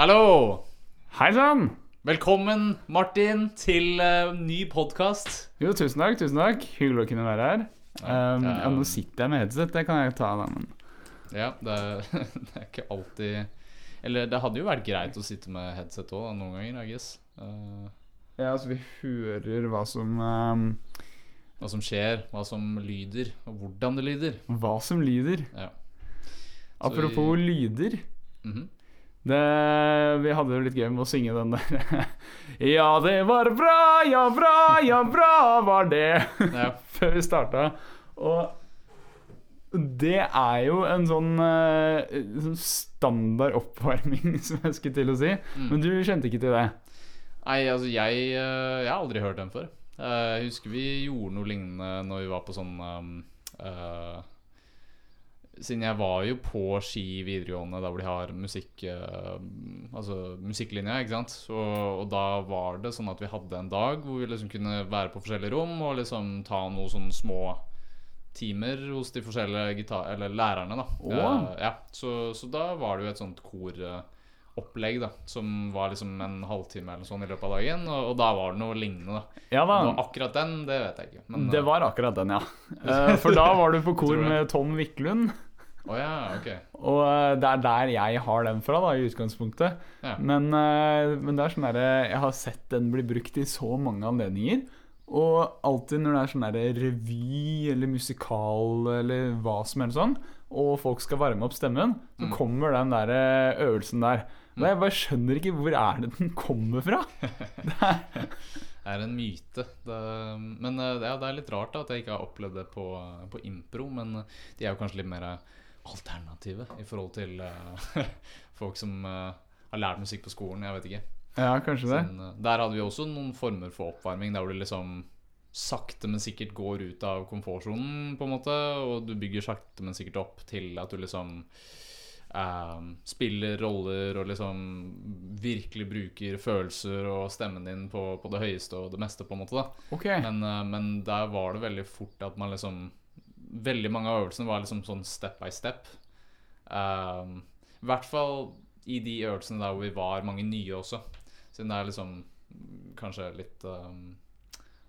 Hallo! Hei sann! Velkommen, Martin, til uh, ny podkast. Jo, tusen takk. tusen takk Hyggelig å kunne være her. Um, Ja. nå sitter jeg med headset, det kan jeg ta. da men Ja, det er, det er ikke alltid Eller det hadde jo vært greit å sitte med headset òg, noen ganger, I guess. Uh, Ja, altså Vi hører hva som um, hva som skjer, hva som lyder, og hvordan det lyder. Hva som lyder. Ja. Apropos Apropos lyder. Mhm. Det, vi hadde det litt gøy med å synge den der Ja, det var bra, ja, bra, ja, bra var det. ja. Før vi starta. Og det er jo en sånn, eh, sånn standard oppvarming, som jeg skulle til å si. Mm. Men du kjente ikke til det? Nei, altså, jeg, uh, jeg har aldri hørt den før. Uh, jeg husker vi gjorde noe lignende når vi var på sånn um, uh, Siden jeg var jo på Ski videregående, der hvor de har musikk uh, Altså musikklinja, ikke sant. Og, og da var det sånn at vi hadde en dag hvor vi liksom kunne være på forskjellige rom og liksom ta noen sånne små timer hos de forskjellige gitar... Eller lærerne, da. Oh. Uh, ja, så, så da var det jo et sånt koropplegg, da. Som var liksom en halvtime eller sånn i løpet av dagen. Og, og da var det noe lignende, da. Ja da. Nå, akkurat den, det vet jeg ikke. Men, Det eh, var akkurat den, ja. Eh, For da var du på kor med Tom Wiklund. Å ja, okay. Og eh, det er der jeg har den fra, da, i utgangspunktet. Ja. Men, eh, men det er sånn derre Jeg har sett den bli brukt i så mange anledninger. Og alltid når det er sånn derre revy eller musikal eller hva som helst sånn, og folk skal varme opp stemmen, så Mm. kommer den der øvelsen der. Og jeg bare skjønner ikke hvor er det den kommer fra. Det er, Det er en myte. Det, men eh, ja, det er litt rart da at jeg ikke har opplevd det på, på impro. Men de er jo kanskje litt mer alternative i forhold til uh, folk som uh, har lært musikk på skolen. Jeg vet ikke. ja, kanskje det. Sånn, eh, der hadde vi også noen former for oppvarming der hvor du liksom sakte, men sikkert går ut av komfortsonen, på en måte. Og du bygger sakte, men sikkert opp til at du liksom eh, spiller roller og liksom virkelig bruker følelser og stemmen din på, på det høyeste og det meste, på en måte. da okay. men, men der var det veldig fort at man liksom Veldig mange av øvelsene var liksom sånn step by step. Um, I hvert fall i de øvelsene der hvor vi var mange nye også. Siden det er liksom kanskje litt um,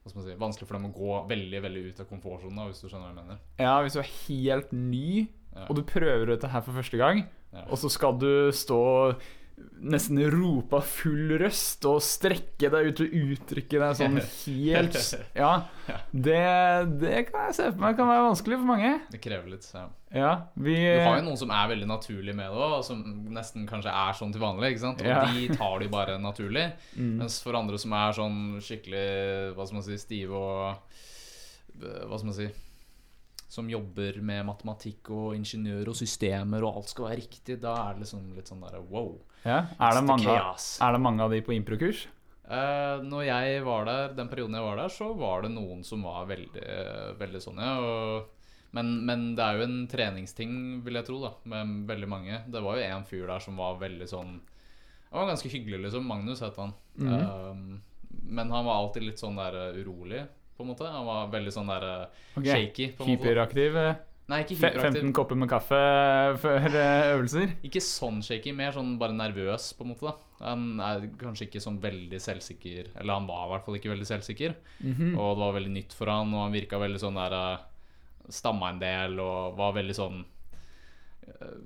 si, vanskelig for dem å gå veldig veldig ut av komfortsonen, hvis du skjønner hva jeg mener. Ja, hvis du er helt ny, Ja. og du prøver dette her for første gang, Ja. og så skal du stå nesten rope av full røst og strekke deg ut og uttrykke deg sånn helt Ja. Det, det kan jeg se for meg kan være vanskelig for mange. Det krever litt. Ja. Ja, vi Du har jo noen som er veldig naturlige med det òg, som nesten kanskje er sånn til vanlig. ikke sant? Og Ja. de tar de bare naturlig. Mm. Mens for andre som er sånn skikkelig hva skal man si, stive og Hva skal man si Som jobber med matematikk og ingeniør og systemer, og alt skal være riktig, da er det liksom litt sånn der wow. ja. er, det mange, er det mange av de på improkurs? Uh, når jeg var der, den perioden jeg var der, så var det noen som var veldig, veldig sånn, ja. Og, men, men det er jo en treningsting, vil jeg tro, da, med veldig mange. Det var jo en fyr der som var veldig sånn Han var ganske hyggelig, liksom. Magnus het han. Mhm. Eh, men han var alltid litt sånn der eh, urolig, på en måte. Han var veldig sånn der okay. Ok. shaky. på en måte. Hyperaktiv? eh, Nei, ikke hyperaktiv. 15 kopper med kaffe før eh, øvelser? Ikke sånn shaky, mer sånn bare nervøs, på en måte. da Han er kanskje ikke sånn veldig selvsikker Eller han var i hvert fall ikke veldig selvsikker. Mhm. Og det var veldig nytt for han, og han virka veldig sånn der eh, Stamma en del og var veldig sånn eh,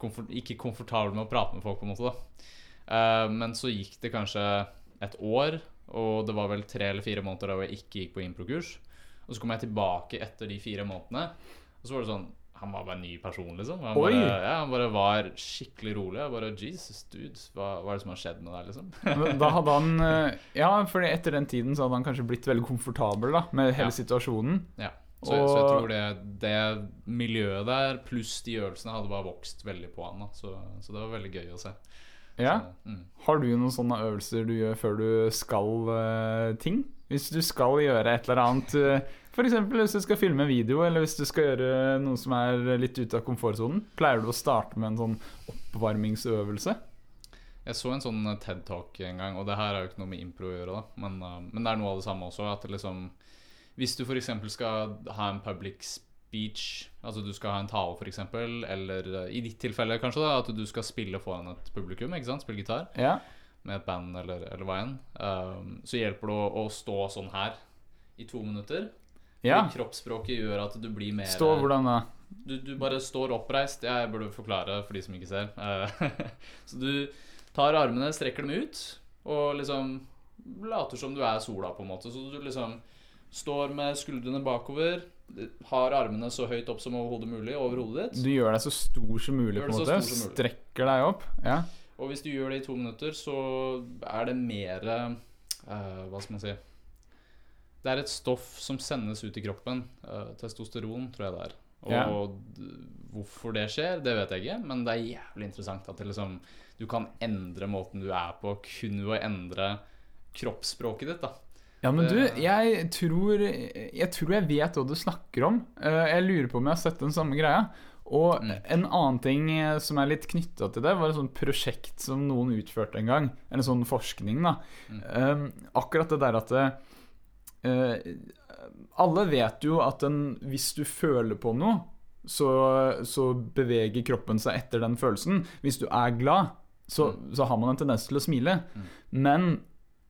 komfort, Ikke komfortabel med å prate med folk, på en måte. da Eh, Men så gikk det kanskje et år, og det var vel tre eller fire måneder da jeg ikke gikk på improkurs. Og så kom jeg tilbake etter de fire månedene, og så var det sånn Han var bare en ny person, liksom. Han bare, ja, han bare var skikkelig rolig. Jeg bare Jesus, dude, hva, hva er det som har skjedd med deg, liksom? Da hadde han eh, Ja, for etter den tiden så hadde han kanskje blitt veldig komfortabel da med hele Ja. situasjonen. Ja. Så, så jeg tror det, det miljøet der pluss de øvelsene hadde bare vokst veldig på han. Da. Så, så det var veldig gøy å se. Ja. Så, mm. Har du noen sånne øvelser du gjør før du skal uh, ting? Hvis du skal gjøre et eller annet uh, F.eks. hvis du skal filme en video, eller hvis du skal gjøre noe som er litt ute av komfortsonen. Pleier du å starte med en sånn oppvarmingsøvelse? Jeg så en sånn TED Talk en gang, og det her er jo ikke noe med impro å gjøre, da. Men, uh, men det er noe av det samme også. At liksom Hvis du f.eks. skal ha en public speech. Altså du skal ha en tale, f.eks. Eller eh, i ditt tilfelle kanskje da at du skal spille foran et publikum. ikke sant? Spille gitar Ja. med et band eller, eller hva enn. Um, så hjelper det å, å stå sånn her i to minutter. ja. Kroppsspråket gjør at du blir mer Stå hvordan da? du, du bare står oppreist. Jeg burde forklare for de som ikke ser. Eh, så du tar armene, strekker dem ut, og liksom later som du er sola, på en måte. Så du liksom står med skuldrene bakover, har armene så høyt opp som overhodet mulig over hodet ditt. Du gjør deg så stor som mulig, på en måte. Strekker deg opp. Ja. Og hvis du gjør det i to minutter, så er det mer uh, Hva skal man si Det er et stoff som sendes ut i kroppen. Uh, testosteron, tror jeg det er. Og Ja. hvorfor det skjer, det vet jeg ikke, men det er jævlig interessant at det liksom, du kan endre måten du er på, kun ved å endre kroppsspråket ditt. da Ja, men du, jeg tror, jeg tror jeg vet hva du snakker om. Eh, Jeg lurer på om jeg har sett den samme greia. Og Mm. en annen ting eh, som er litt knytta til det, var et sånt prosjekt som noen utførte en gang. En sånn forskning, da. Mm. Um, akkurat det der at eh, Alle vet jo at en, hvis du føler på noe, så, så beveger kroppen seg etter den følelsen. Hvis du er glad, så, så har man en tendens til å smile. Men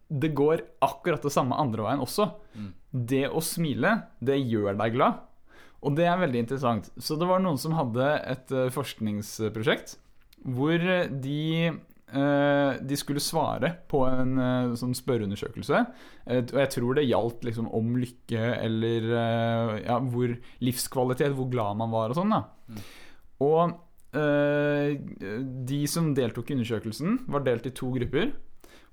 det går akkurat det samme andre veien også. Mm. Det å smile, det gjør deg glad. Og det er veldig interessant. Så det var noen som hadde et eh, forskningsprosjekt hvor de eh, de skulle svare på en eh, sånn spørreundersøkelse. Eh, og jeg tror det gjaldt liksom om lykke eller eh, ja, hvor livskvalitet, hvor glad man var og sånn. da. Mm. Og eh, de som deltok i undersøkelsen, var delt i to grupper.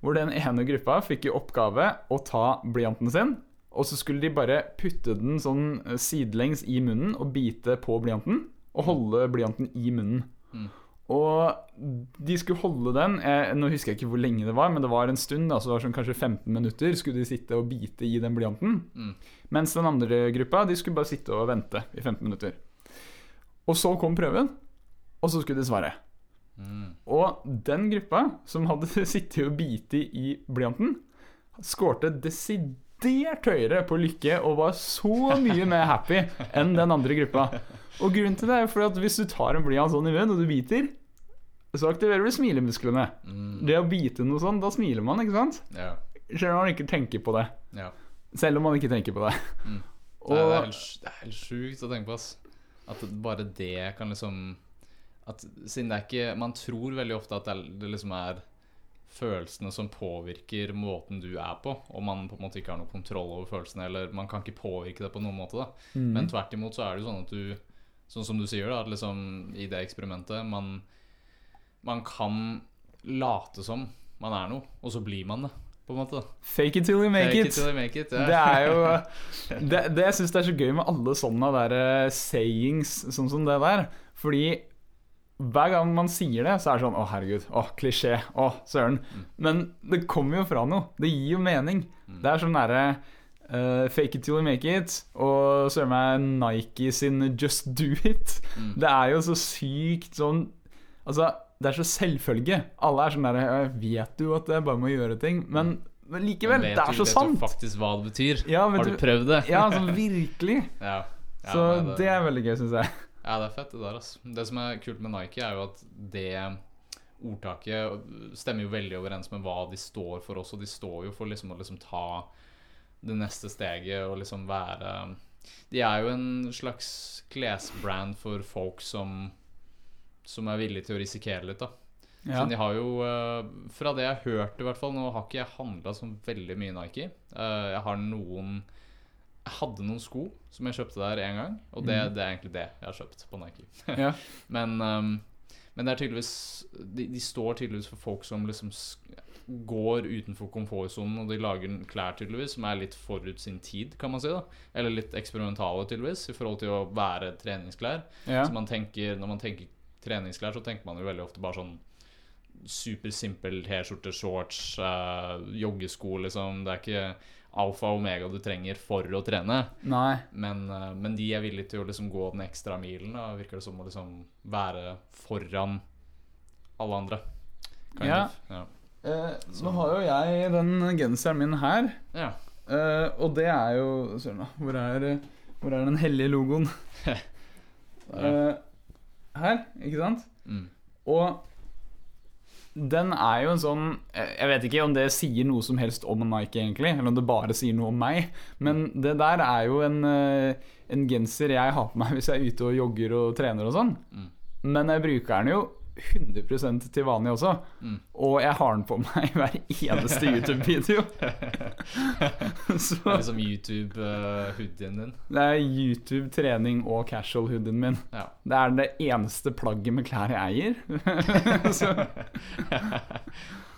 Hvor den ene gruppa fikk i oppgave å ta blyanten sin, og så skulle de bare putte den sånn eh, sidelengs i munnen og bite på blyanten, og holde blyanten i munnen. Mm. Og de skulle holde den jeg, Nå husker jeg ikke hvor lenge det var, men det var en stund. da, så det var sånn Kanskje 15 minutter skulle de sitte og bite i den blyanten. Mm. Mens den andre gruppa de skulle bare sitte og vente i 15 minutter. Og så kom prøven, og så skulle de svare. Mm. Og den gruppa som hadde sittet og bitt i blyanten, skårte desidert høyere på lykke og var så mye mer happy enn den andre gruppa. Og grunnen til det er fordi at hvis du tar en blyant sånn i munnen, og du biter, så aktiverer du smilemusklene. Mm. Det å bite noe sånn, da smiler man, ikke sant? Ja. Selv om man ikke tenker på det. ja. Selv om man ikke tenker på det. Mm. Og, det er helt sjukt å tenke på, ass. At bare det kan liksom at Siden det er ikke Man tror veldig ofte at det, liksom er følelsene som påvirker måten du er på, og man på en måte ikke har noe kontroll over følelsene, eller man kan ikke påvirke det på noen måte. da Mm. Men tvert imot så er det jo sånn at du Sånn som du sier, da, at liksom i det eksperimentet Man, man kan late som man er noe, og så blir man det, på en måte. Fake it till you make Fake it. it make it. Ja. Det er jo Det, det jeg syns er så gøy med alle sånne der eh, sayings sånn som det der. Fordi hver gang man sier det, så er det sånn Å, herregud. Å, klisjé. Å, søren. Men det kommer jo fra noe. Det gir jo mening. Det er sånn derre uh, Fake it till you make it. Og søren meg Nike sin Just do it. Mm. Det er jo så sykt sånn Altså, det er så selvfølge. Alle er sånn derre «Jeg Vet du at jeg bare må gjøre ting? Men, men likevel, Vet det er så så vet sant. du faktisk hva det betyr? Ja, Har du du- prøvd det? Ja, altså virkelig. Ja. Ja, Så nei, det er veldig gøy, syns jeg. Ja, det er fett, det der. Altså. Det som er kult med Nike, er jo at det ordtaket stemmer jo veldig overens med hva de står for også. De står jo for liksom å liksom ta det neste steget og liksom være De er jo en slags klesbrand for folk som som er villige til å risikere litt, da. Ja. Så de har jo, eh, fra det jeg har hørt i hvert fall Nå har ikke jeg handla så veldig mye Nike. Eh, jeg har noen Jeg hadde noen sko som jeg kjøpte der én gang, og det, mm. det er egentlig det jeg har kjøpt på Nike. Ja. Men, um, men det er tydeligvis de, de står tydeligvis for folk som liksom går utenfor komfortsonen, og de lager klær tydeligvis som er litt forut sin tid, kan man si. da Eller litt eksperimentale, tydeligvis, i forhold til å være treningsklær. Ja. Så man tenker, når man tenker treningsklær, så tenker man jo veldig ofte bare sånn supersimpel T-skjorte, shorts, uh, joggesko, liksom. Det er ikke alfa og omega du trenger for å trene. Nei. Men, eh, men de er villige til å liksom gå den ekstra milen. Da, virker det som å liksom være foran alle andre. Ja. ja. Eh, nå har jo jeg den genseren min her, Ja. eh, og det er jo Søren, da. Hvor er, Hvor er den hellige logoen? Eh, her, ikke sant? Mm. Og den er jo en sånn Jeg jeg vet ikke om det sier noe som helst om Nike, egentlig, eller om det bare sier noe om meg, men det der er jo en, eh, en genser jeg har på meg hvis jeg er ute og jogger og trener og sånn. Mm. Men jeg bruker den jo 100 til vanlig også. Mm. Og jeg har den på meg i hver eneste YouTube-video. Så Det er liksom YouTube-hoodien din. det er YouTube, trening og casual-hoodien min. Ja. Det er det eneste plagget med klær jeg eier. Så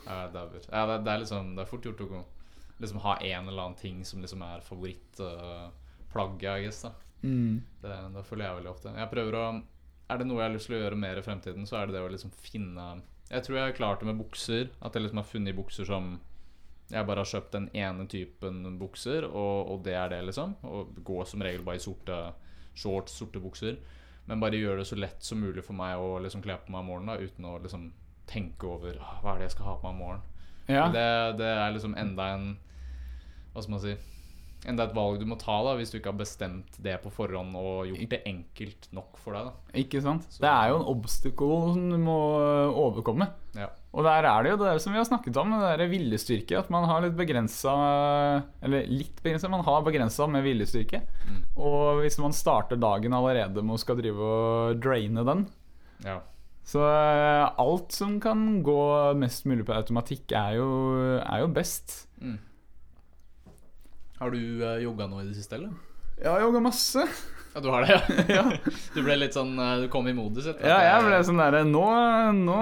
ja, det, er, ja, det, er liksom Det er fort gjort å liksom ha en eller annen ting som liksom er favorittplagget, Plagget, jeg da mm. det, det føler jeg veldig ofte. Jeg prøver å Er det noe jeg har lyst til å gjøre mer i fremtiden, så er det det å liksom finne Jeg tror jeg har klart det med bukser. At jeg liksom har funnet bukser som jeg bare har kjøpt den ene typen bukser, og, og det er det, liksom. Og går som regel bare i sorte shorts, sorte bukser. Men bare gjøre det så lett som mulig for meg å liksom kle på meg om morgenen da, uten å liksom tenke over «Ah, hva er det jeg skal ha på meg om morgenen. Ja. Det, det er liksom enda en Hva skal man si Enda et valg du må ta da hvis du ikke har bestemt det på forhånd og gjort det enkelt nok for deg. da Ikke sant? Så- Det er jo en obstacle som du må overkomme. Ja. Og der er det jo det som vi har snakket om, det derre viljestyrke. At man har litt begrensa Eller litt begrensa, man har begrensa med viljestyrke. Mm. Og hvis man starter dagen allerede med å skal drive og draine den ja. Så eh, alt som kan gå mest mulig på automatikk, er jo, er jo best. Mm. Har du uh, jogga nå i det siste, eller? Jeg har jogga masse. Ja, du har det, ja? Ja. Du ble litt sånn eh, Du kom i modus etter Ja, jeg ble sånn derre Nå, nå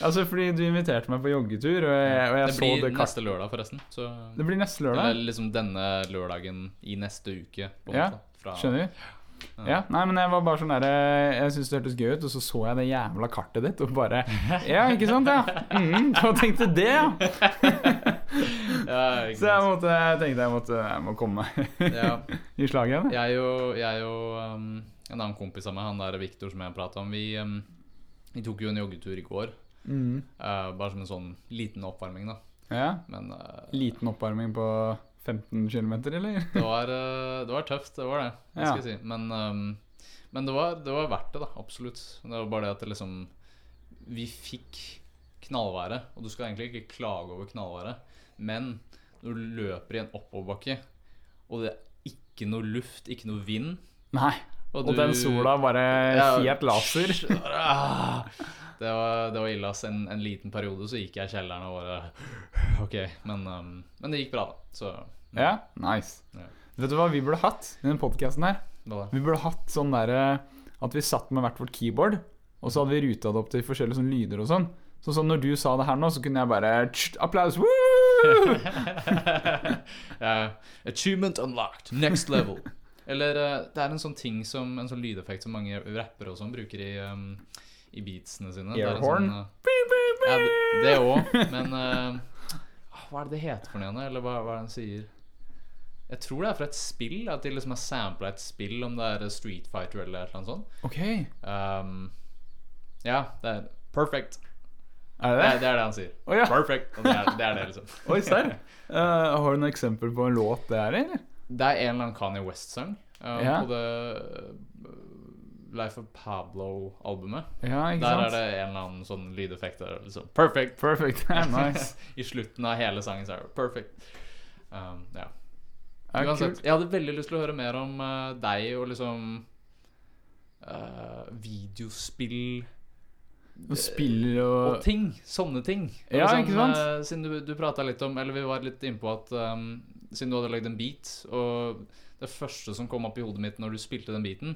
Altså, fordi du inviterte meg på joggetur, og jeg, og jeg Det så blir det blir neste lørdag, forresten. Så Det blir neste lørdag? Eller liksom denne lørdagen i neste uke. På Ja, fra, Skjønner. Ja, nei, men jeg var bare sånn der Jeg syntes det hørtes gøy ut, og så så jeg det jævla kartet ditt, og bare Ja, ikke sant, ja? Mm, hva tenkte det, ja? Ja, Så jeg, måtte, jeg tenkte jeg måtte jeg må komme meg i slaget igjen. Jeg og, jeg og um, en annen kompis av meg, han der Victor som jeg prata om, vi, um, vi tok jo en joggetur i går. Mm. Uh, bare som en sånn liten oppvarming, da. Ja. Men uh, Liten oppvarming på 15 km, eller? det, var, uh, det var tøft, det var det. Ja. si. Men, um, men det, var, det var verdt det, da. Absolutt. Det var bare det at det liksom Vi fikk knallværet, og du skal egentlig ikke klage over knallværet, men når du løper i en oppoverbakke, og det er ikke noe luft, ikke noe vind Nei. Og du- den sola bare Ja, helt laser. Det var, det var ille, ass. En, en liten periode så gikk jeg i kjelleren og bare Ok, men, um, men det gikk bra, da. Så Ja, nice. Ja. Vet du hva vi burde hatt i den podkasten her? Vi burde hatt sånn derre at vi satt med hvert vårt keyboard, og så hadde vi ruta det opp til forskjellige sånne lyder og sånn. Så sånn når du sa det her nå, så kunne jeg bare Applaus! Woo! Ja, achievement unlocked. Next level. Eller eh, det er en sånn ting som En sånn lydeffekt som mange rappere og sånn bruker i, um, i beatsene sine. Airhorn? Sånn, uh, ja, det- òg, men uh, Hva er det det heter for noe? Eller hva, hva er det den sier? Jeg tror det er fra et spill. At de liksom har sampla et spill, om det er Street Fighter eller annet sånt. Ok, Um, ja, det er perfect. Er Det Nei, det? er det han sier. Oh, ja. Perfect. Og det er det, er det liksom. Oi, serr? Uh, har du noe eksempel på en låt det er i, eller? Det er en eller annen Kanye West-sang uh, Ja. på det uh, Life of Pablo-albumet. Ja, ikke Der sant? er det en eller annen sånn lydeffekt der. Liksom. Perfect. Perfect. nice. I slutten av hele sangen så er det perfect. Um, ja. Uansett, jeg hadde veldig lyst til å høre mer om uh, deg og liksom uh, videospill Og spiller og og ting. Sånne ting. Ja, sånn, ikke sant? Uh, siden du, du prata litt om Eller vi var litt innpå at um, Siden du hadde lagd en beat, og det første som kom opp i hodet mitt når du spilte den beaten,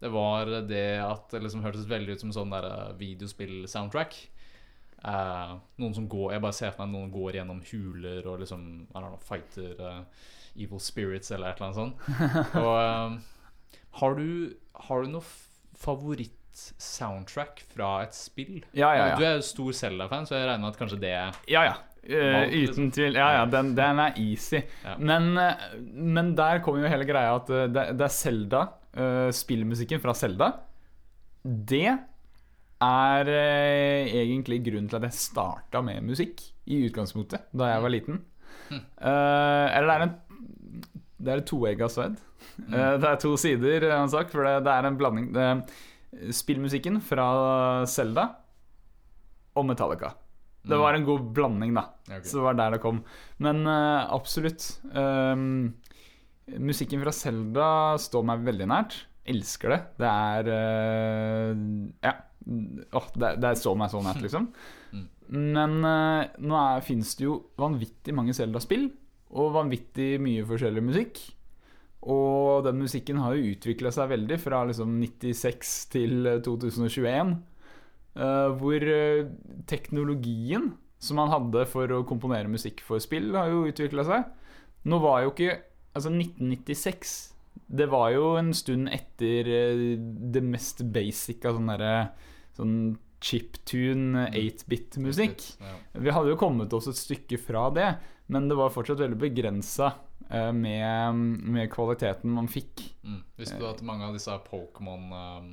det var det at det liksom hørtes veldig ut som sånn der eh, videospill-soundtrack. Uh, noen som går Jeg bare ser for meg noen går gjennom huler og liksom I don't know, fighter uh, evil spirits eller et eller annet sånt. Og eh, har du Har du noe f- favoritt-soundtrack fra et spill? Ja, ja, ja. Du er jo stor Zelda-fan, så jeg regner med at kanskje det Ja, ja. Uh, liksom. uten tvil. Ja, ja, den, den er easy. Ja. Men, eh, men der kommer jo hele greia at eh, det, det er Selda, spillmusikken fra Selda. Det er uh, egentlig grunnen til at jeg starta med musikk i utgangspunktet da jeg var liten. Eh, eller det er en Det er et toegga sverd. Eh, Det er to sider, har han sagt, for det, det er en blanding det, Spillmusikken fra Selda og Metallica. Det var en god blanding, da. Okay. Så det var der det kom. Men uh, absolutt. Um, musikken fra Selda står meg veldig nært. Elsker det. Det er uh, Ja. Oh, det, det står meg så nært, liksom. Mm. Men uh, nå fins det jo vanvittig mange Selda-spill, og vanvittig mye forskjellig musikk. Og den musikken har jo utvikla seg veldig fra liksom 96 til eh, 2021. eh, hvor eh, teknologien som man hadde for å komponere musikk for spill, har jo utvikla seg. Nå var jo ikke Altså, 1996 Det var jo en stund etter eh, det mest basic av sånn derre Sånn chiptune, 8-bit-musikk. Vi hadde jo kommet oss et stykke fra det, men det var fortsatt veldig begrensa med, med kvaliteten man fikk. Mm. Visste du at mange av disse Pokémon um,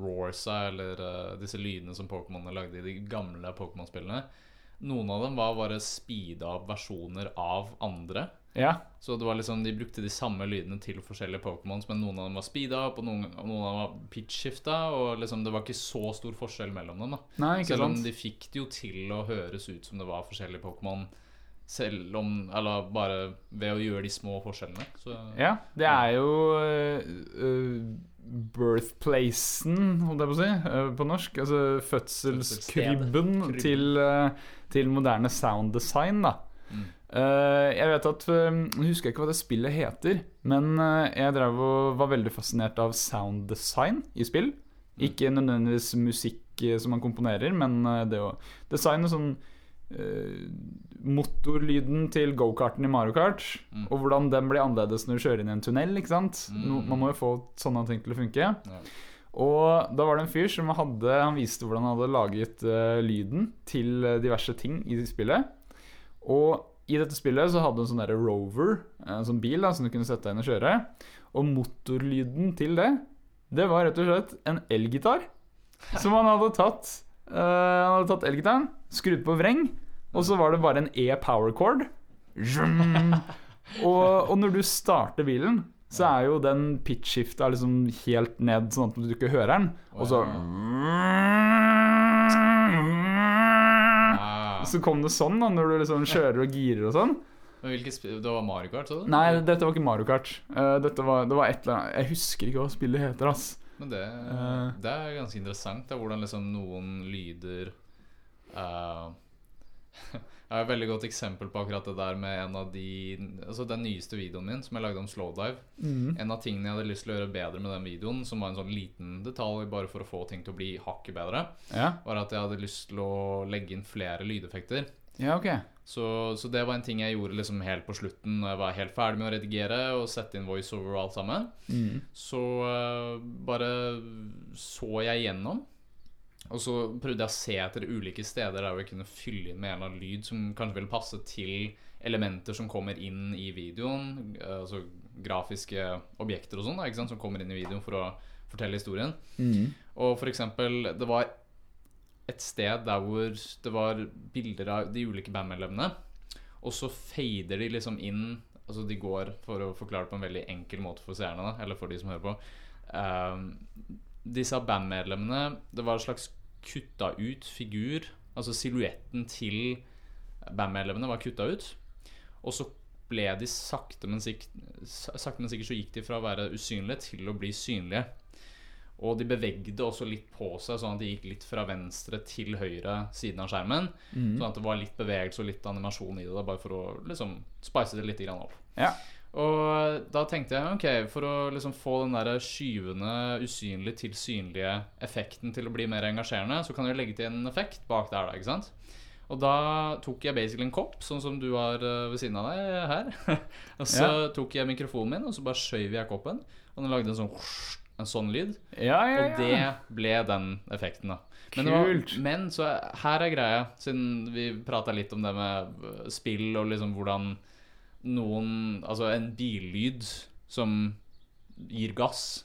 roarsa, eller uh, disse lydene som Pokémon lagde i de gamle Pokémon-spillene, noen av dem var bare speeda opp versjoner av andre. Ja, Så det var liksom, de brukte de samme lydene til forskjellige Pokémons, men noen av dem var speeda opp, og noen, noen av dem var pitch-skifta, og liksom det var ikke så stor forskjell mellom dem. da nei, Selv om de fikk det jo til å høres ut som det var forskjellige Pokémon, selv om Eller bare ved å gjøre de små forskjellene. Så Ja, det er jo uh, birthplacen, holdt jeg på å si, uh, på norsk. Altså fødselskrybben til, uh, til moderne sound design, da. Mm. Eh, jeg vet at Jeg husker jeg ikke hva det spillet heter, men eh, jeg drev og var veldig fascinert av sound design i spill. Ikke nødvendigvis musikk eh, som man komponerer, men eh, det å designe sånn eh, Motorlyden til gokarten i Mario Kart, Mm. og hvordan den blir annerledes når du kjører inn i en tunnel. ikke sant? Mm. man må jo få sånne ting til å funke. Ja. Og da var det en fyr som hadde Han viste hvordan han hadde laget uh, lyden til eh, diverse ting i spillet. Og i dette spillet så hadde du en sånn der rover, en sånn bil da, som du kunne sette deg inn og kjøre. Og motorlyden til det, det var rett og slett en elgitar. Som han hadde tatt Uh, Han hadde tatt elgitaren, skrudd på vreng, og så var det bare en E-power cord. Og, og når du starter bilen, så er jo den pitch-skifta liksom helt ned, sånn at du ikke hører den. Og så Ah. Så kom det sånn da når du liksom kjører og girer og sånn. Men Det var Mario Kart, Så? Nei, dette var ikke Mario Kart. Eh, dette var, det var et eller annet Jeg husker ikke hva spillet heter, ass. Men det, Eh. det er ganske interessant, da, hvordan liksom noen lyder eh, Jeg har et veldig godt eksempel på akkurat det der med en av de Altså den nyeste videoen min som jeg lagde om slowdive. En av tingene jeg hadde lyst til å gjøre bedre med den videoen, som var en sånn liten detalj bare for å få ting til å bli hakket bedre, Ja, var at jeg hadde lyst til å legge inn flere lydeffekter. ja okay. Så, så det var en ting jeg gjorde liksom helt på slutten, når jeg var helt ferdig med å redigere og sette inn voiceover og alt sammen. Mm. Så uh, bare så jeg gjennom. Og så prøvde jeg å se etter ulike steder der vi jeg kunne fylle inn med en eller annen lyd som kanskje ville passe til elementer som kommer inn i videoen. eh, Altså grafiske objekter og sånn som kommer inn i videoen for å fortelle historien. Mm. Og for eksempel, det var et sted der hvor det var bilder av de ulike bandmedlemmene, og så fader de liksom inn Altså de går, for å forklare det på en veldig enkel måte for seerne, da, eller for de som hører på ehm, Disse bandmedlemmene Det var en slags kutta ut figur. Altså silhuetten til bandmedlemmene var kutta ut. Og så ble de sakte, men sikkert, sakte, men sikkert så gikk de fra å være usynlige til å bli synlige. Og de bevegde også litt på seg, sånn at de gikk litt fra venstre til høyre siden av skjermen. Mm. Sånn at det var litt bevegelse og litt animasjon i det, da, bare for å liksom spice det litt opp. Ja. Og da tenkte jeg ok, for å liksom få den der skyvende, usynlig til synlige effekten til å bli mer engasjerende, så kan jeg legge til en effekt bak der, da, ikke sant? Og da tok jeg basically en kopp, sånn som du har eh, ved siden av deg her. og så tok jeg mikrofonen min, og så bare skjøv jeg koppen. Og den lagde en sånn, en sånn lyd. Ja, ja, Og det ble den effekten, da. Men, var, men så her er greia, siden vi prata litt om det med øh, spill og liksom hvordan noen Altså en billyd som gir gass,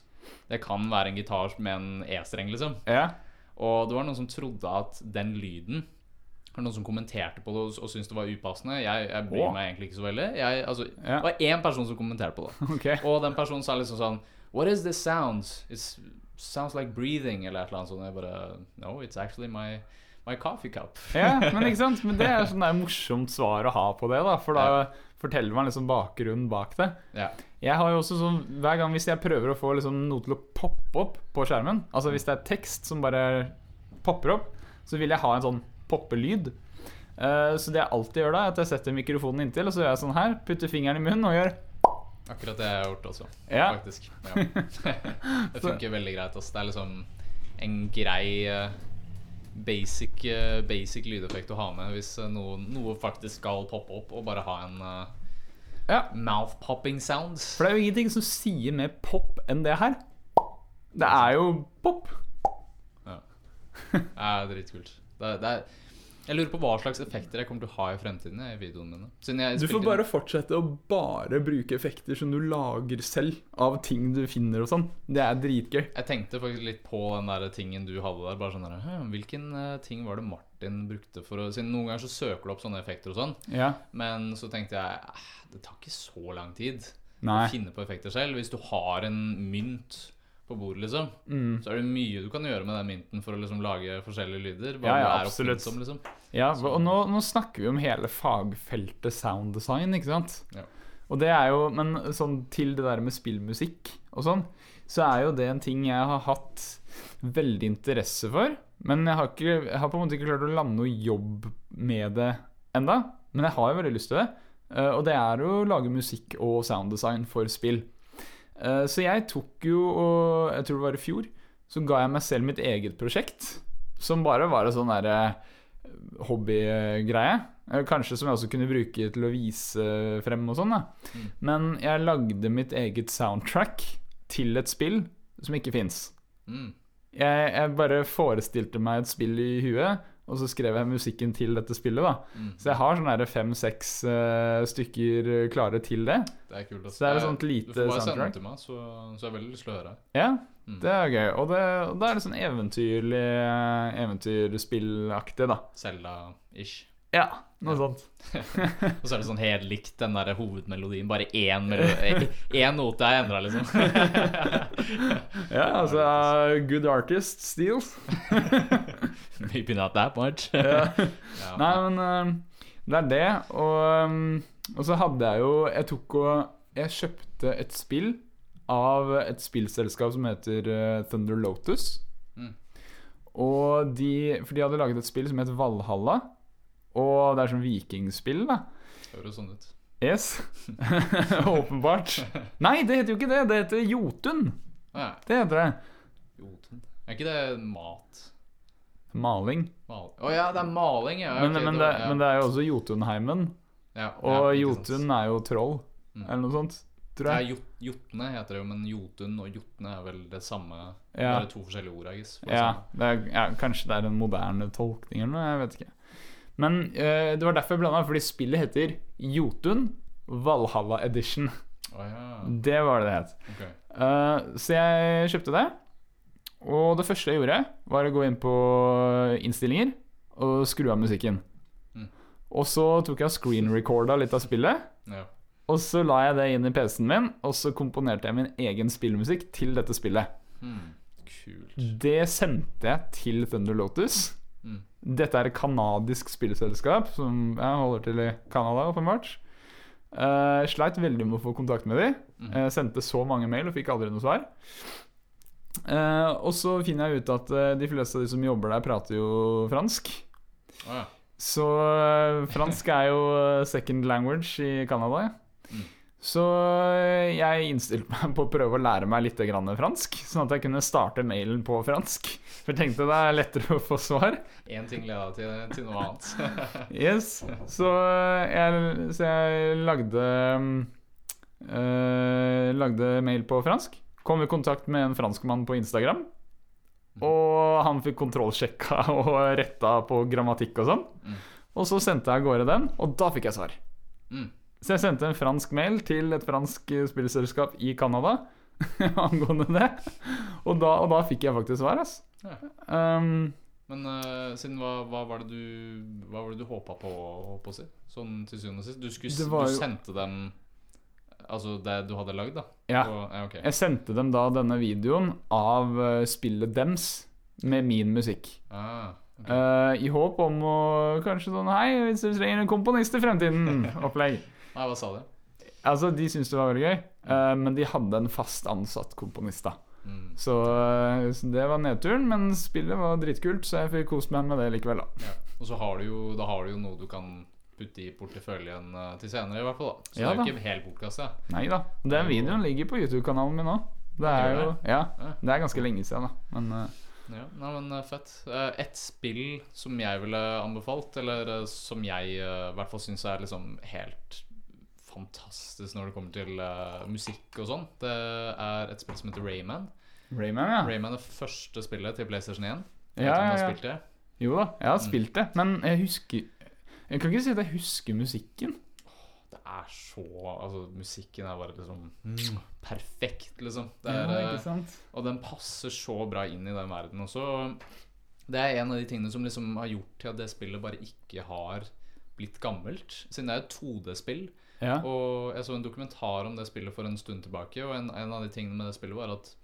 det kan være en gitar med en E-streng, liksom. ja. Og det var noen som trodde at den lyden det noen som kommenterte på det og, syntes det var upassende. Jeg, jeg bryr meg egentlig ikke så veldig. Jeg, altså, Ja. Det var én person som kommenterte på det. Okay. Og den personen sa liksom sånn What is this sound? It sounds like breathing, eller et eller annet sånt. Jeg bare No, it's actually my, my coffee cup. Ja, men ikke sant? Men det er sånn der morsomt svar å ha på det, da. For da forteller meg liksom bakgrunnen bak det. Ja. Jeg har jo også sånn Hver gang hvis jeg prøver å få liksom noe til å poppe opp på skjermen, altså hvis det er tekst som bare popper opp, så vil jeg ha en sånn poppelyd. Eh, så det jeg alltid gjør da, er at jeg setter mikrofonen inntil, og så gjør jeg sånn her, putter fingeren i munnen og gjør Akkurat det jeg har gjort også, Ja. faktisk. Ja. det funker veldig greit. Altså. Det er liksom en grei eh, basic, eh, basic lydeffekt å ha med hvis eh, noe, noe faktisk skal poppe opp, og bare ha en eh, Ja. mouth-popping sound. For det er jo ingenting som sier mer pop enn det her. Det er jo pop. Ja. Det er dritkult. Det det er, jeg lurer på hva slags effekter jeg kommer til å ha i fremtiden i videoene mine. Du får bare fortsette å bare bruke effekter som du lager selv, av ting du finner og sånn. Det er dritgøy. Jeg tenkte faktisk litt på den der tingen du hadde der. Bare sånn der, «Hm, Hvilken eh, ting var det Martin brukte for å Siden noen ganger så søker du opp sånne effekter og sånn. Ja. Men så tenkte jeg det tar ikke så lang tid Nei. å finne på effekter selv. Hvis du har en mynt på bordet, liksom, Mm. så er det mye du kan gjøre med den mynten for å liksom lage forskjellige lyder. Bare Ja, ja, er absolutt. liksom. Ja, og nå, nå snakker vi om hele fagfeltet sound design, ikke sant? Ja. Og det er jo, Men sånn til det der med spillmusikk og sånn, så er jo det en ting jeg har hatt veldig interesse for. Men jeg har, ikke, jeg har på en måte ikke klart å lande noe jobb med det enda. Men jeg har jo veldig lyst til det. Eh, Og det er å lage musikk og sound design for spill. Eh, Så jeg tok jo, og jeg tror det var i fjor, så ga jeg meg selv mitt eget prosjekt. Som bare var en sånn derre hobbygreie. Eh, Kanskje som jeg også kunne bruke til å vise frem og sånn. Mm. Men jeg lagde mitt eget soundtrack til et spill som ikke fins. Mm. Jeg, jeg bare forestilte meg et spill i huet, og så skrev jeg musikken til dette spillet. da Mm. Så jeg har sånn fem-seks stykker klare til det. Det er kult. Altså. Så det er et sånt lite Du får bare sende soundtrack. den til meg, så, så har jeg veldig lyst til å høre. Ja, Mm. det er gøy. Og, det, og da er det sånn eventyrlig eventyrspillaktig, da. Selda-ish. Ja, noe Ja. sånt. Og så er det sånn helt likt den der hovedmelodien. Bare én, én note er endra, liksom. Ja, altså uh, Good artist steals. Maybe not that much. Ja. Nei, men uh, det er det. Og, um, og så hadde jeg jo Jeg tok og Jeg kjøpte et spill av et spillselskap som heter uh, Thunder Lotus. Mm. Og de For de hadde laget et spill som het Valhalla. Og det er sånn vikingspill, da. Høres sånn ut. Yes. Åpenbart. Nei, det heter jo ikke det. Det heter Jotun. Ja. Det heter det. Jotun. Er ikke det mat? Maling. Å Å ja, det er maling, ja. Men, okay, men, det, ja. men det er jo også Jotunheimen. ja, Og ja. Jotun er jo troll, Mm. eller noe sånt. Tror Ja, jeg. jot Jotne heter det jo, men Jotun og Jotne er vel det samme. Ja. er to forskjellige ord, jeg, det Ja, det er, ja, kanskje det er en moderne tolkning eller noe, jeg vet ikke. Men eh, det var derfor jeg blanda, fordi spillet heter Jotun Valhalla Edition. Oh, ja. Det var det det het. Okay. Uh, så jeg kjøpte det. Og det første jeg gjorde, var å gå inn på innstillinger og skru av musikken. Mm. Og så tok jeg screen-recorda litt av spillet. Ja. Og så la jeg det inn i PC-en min, og så komponerte jeg min egen spillmusikk til dette spillet. Mm. Kult. Det sendte jeg til Thunder Lotus. Mm. Dette er et kanadisk spillselskap som jeg holder til i Canada, åpenbart. Uh, sleit veldig med å få kontakt med dem. Mm. Uh, sendte så mange mail og fikk aldri noe svar. Eh, og så finner jeg ut at uh, de fleste av de som jobber der, prater jo fransk. Oh, ja. Så uh, fransk er jo second language i Canada. Mm. Så jeg innstilte meg på å prøve å lære meg litt grann fransk, sånn at jeg kunne starte mailen på fransk. For jeg tenkte det er lettere å få svar. Én ting leda til, til noe annet. Yes, Så jeg, så jeg lagde eh, Lagde mail på fransk. Kom i kontakt med en franskmann på Instagram. Og han fikk kontrollsjekka og retta på grammatikk og sånn. Mm. Og så sendte jeg av gårde den, og da fikk jeg svar. Mm. Så jeg sendte en fransk mail til et fransk spillselskap i Canada angående det. Og da, og da fikk jeg faktisk svar, ass. Ja. Um, Men uh, siden hva, hva var det du Hva var det du håpa på, på å si? Sånn til syvende og sist? Du, skulle, du sendte dem Altså det du hadde lagd, da? Ja. Og, ja ok. Jeg sendte dem da denne videoen av eh, spillet dems med min musikk. Ah, okay. uh, I håp om å kanskje sånn Hei, hvis du trenger en komponist i fremtiden. Opplegg. Nei, hva sa du? Altså, De syntes det var veldig gøy, uh, men de hadde en fast ansatt komponist. da Mm. så, uh, så det var nedturen, men spillet var dritkult, så jeg fikk kost meg med det likevel. da Ja. Og så har du jo Da har du jo noe du kan putte i porteføljen eh, til senere, i hvert fall. da Så Ja det er jo ikke helt bortkasta. Nei da. Den videoen ligger på YouTube-kanalen min òg. Det er jo? Ja, det er ganske lenge siden, da. Men uh, Ja, nei, men eh, fett. Et spill som jeg ville anbefalt, eller som jeg i hvert fall syns er liksom helt fantastisk når det kommer til uh, musikk og sånn, det er et spill som heter Rayman. Rayman, ja. Rayman er første spillet til PlayStation 1. Ja, Jeg ja, ja. Jo da, jeg har Mm. spilt det, men jeg husker Jeg kan ikke si at jeg husker musikken. Det er så Altså, musikken er bare liksom mm, perfekt, liksom. Det Ja, er, eh, ikke sant? Og den passer så bra inn i den verden også. Det er en av de tingene som liksom har gjort til at det spillet bare ikke har blitt gammelt. Siden det er et 2D-spill. Ja. Og jeg så en dokumentar om det spillet for en stund tilbake, og en, en av de tingene med det spillet var at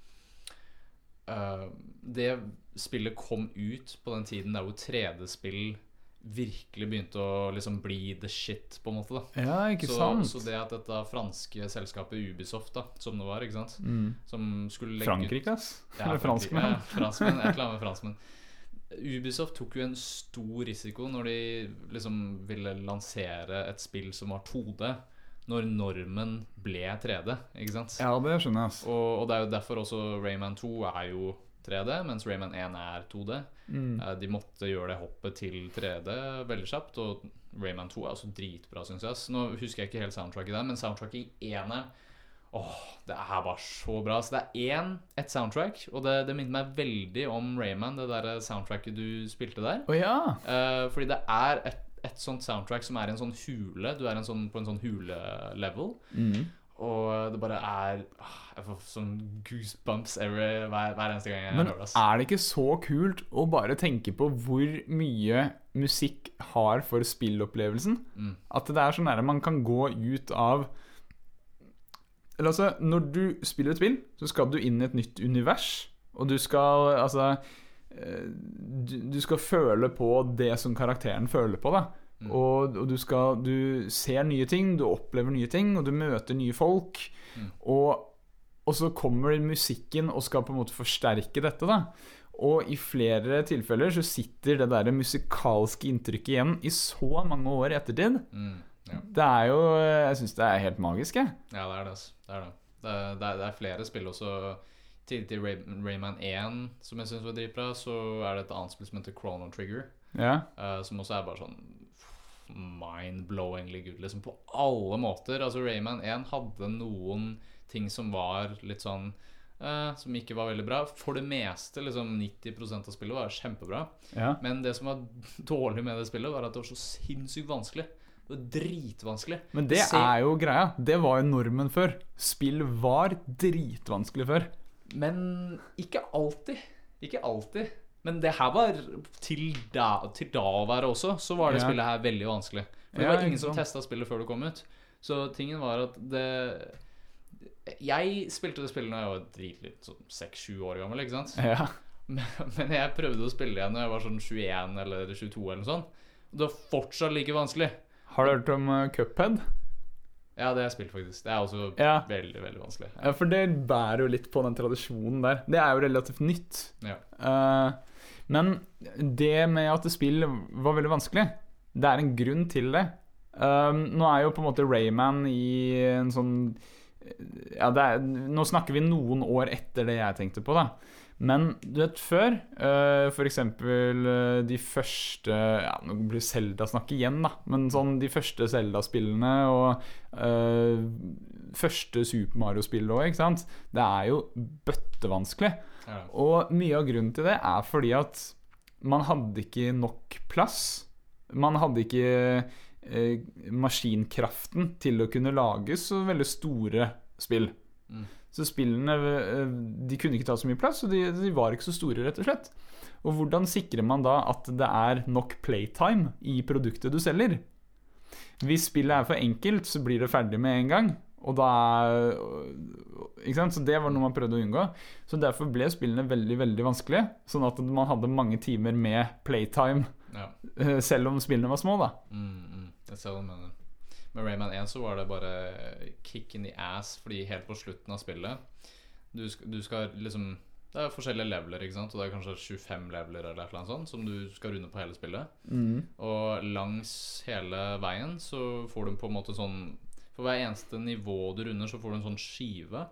uh, det spillet kom ut på den tiden der hvor 3D-spill virkelig begynte å liksom bli the shit, på en måte. da ja, ikke så, sant? så det at dette franske selskapet Ubisoft, da som det var, ikke sant mm. Som skulle legge Frankrike, ass. ja, Eller franskmenn. Ja, franskmenn. Jeg klarer med franskmenn. Ubisoft tok jo en stor risiko når de liksom ville lansere et spill som var 2D, når normen ble 3D, ikke sant? Ja, det skjønner jeg. Og, og det er jo derfor også Rayman 2 er jo 3D, mens Rayman 1 er 2D. Mm. Eh, De måtte gjøre det hoppet til 3D veldig kjapt, og Rayman 2 er også dritbra, syns jeg. Så Nå husker jeg ikke helt soundtracket der, men soundtracket i eneren Åh, det er bare så bra. Så det er én, et soundtrack, og det, det minner meg veldig om Rayman, det der soundtracket du spilte der. Oh, ja! Eh, fordi det er et, et sånt soundtrack som er i en sånn hule. Du er en sånn, på en sånn hule-level. Mm. Og det bare er ah, Jeg får sånn goosebumps every, hver, hver eneste gang jeg Men hører det. Men er det ikke så kult å bare tenke på hvor mye musikk har for spillopplevelsen? Mm. At det er sånn nære man kan gå ut av Eller altså, når du spiller et spill, så skal du inn i et nytt univers, og du skal altså eh, du, du skal føle på det som karakteren føler på, da. Mm. Og, og du skal Du ser nye ting, du opplever nye ting, og du møter nye folk. Mm. Og, og så kommer musikken og skal på en måte forsterke dette, da. Og i flere tilfeller så sitter det der musikalske inntrykket igjen i så mange år i ettertid. Mm. Ja. Det er jo Jeg syns det er helt magisk, jeg. Ja, det er det. altså. Det er det. Det er, det er, det er flere spill også. til, til Ray, Rayman 1, som jeg syns var dritbra, så er det et annet spill som heter Chrono Trigger. Ja. Uh, som også er bare sånn mind-blowingly good, liksom, på alle måter. Altså, Rayman 1 hadde noen ting som var litt sånn uh, Som ikke var veldig bra. For det meste, liksom 90% av spillet var kjempebra. ja. Men det som var dårlig med det spillet, var at det var så sinnssykt vanskelig. Det var dritvanskelig. Men det Se- er jo greia. Det var jo normen før. Spill var dritvanskelig før. Men ikke alltid. Ikke alltid. Men det her var til da, til da å være også, så var det Ja. spillet her veldig vanskelig. For det Ja, var ingen som testa spillet før det kom ut. Så tingen var at det Jeg spilte det spillet da jeg var dritliten, sånn seks-sju år gammel, ikke sant? Ja. Men, jeg prøvde å spille igjen da jeg var sånn 21 eller 22 eller noe sånt. Og det var fortsatt like vanskelig. Har du hørt om uh, Cuphead? Ja, det har jeg spilt, faktisk. Det er også Ja. veldig, veldig vanskelig. ja, for det bærer jo litt på den tradisjonen der. Det er jo relativt nytt. Ja. Eh, men det med at spill var veldig vanskelig, det er en grunn til det. Um, nå er jo på en måte Rayman i en sånn ja, er, Nå snakker vi noen år etter det jeg tenkte på, da. Men du vet, før uh, eksempel eh, de første ja, Nå blir Zelda snakk igjen, da. Men sånn de første Zelda-spillene og eh, første Super Mario-spillet òg, ikke sant. Det er jo bøttevanskelig. Ja. Og mye av grunnen til det er fordi at man hadde ikke nok plass. Man hadde ikke eh, maskinkraften til å kunne lage så veldig store spill. Mm. Så spillene eh, de kunne ikke ta så mye plass, og de, de var ikke så store, rett og slett. Og hvordan sikrer man da at det er nok playtime i produktet du selger? Hvis spillet er for enkelt, så blir det ferdig med en gang. Og da ikke sant? Så det var noe man prøvde å unngå. Så derfor ble spillene veldig veldig vanskelige. Sånn at man hadde mange timer med playtime, Ja. eh, selv om spillene var små. da Mm, mm. Ser mener. Med Rayman 1 så var det bare kick in the ass, fordi helt på slutten av spillet Du du skal liksom Det er forskjellige leveler, ikke sant? Og det er kanskje 25 leveler eller noe sånt som du skal runde på hele spillet. Og langs hele veien så får du på en måte sånn For hver eneste nivå du runder, så får du en sånn skive.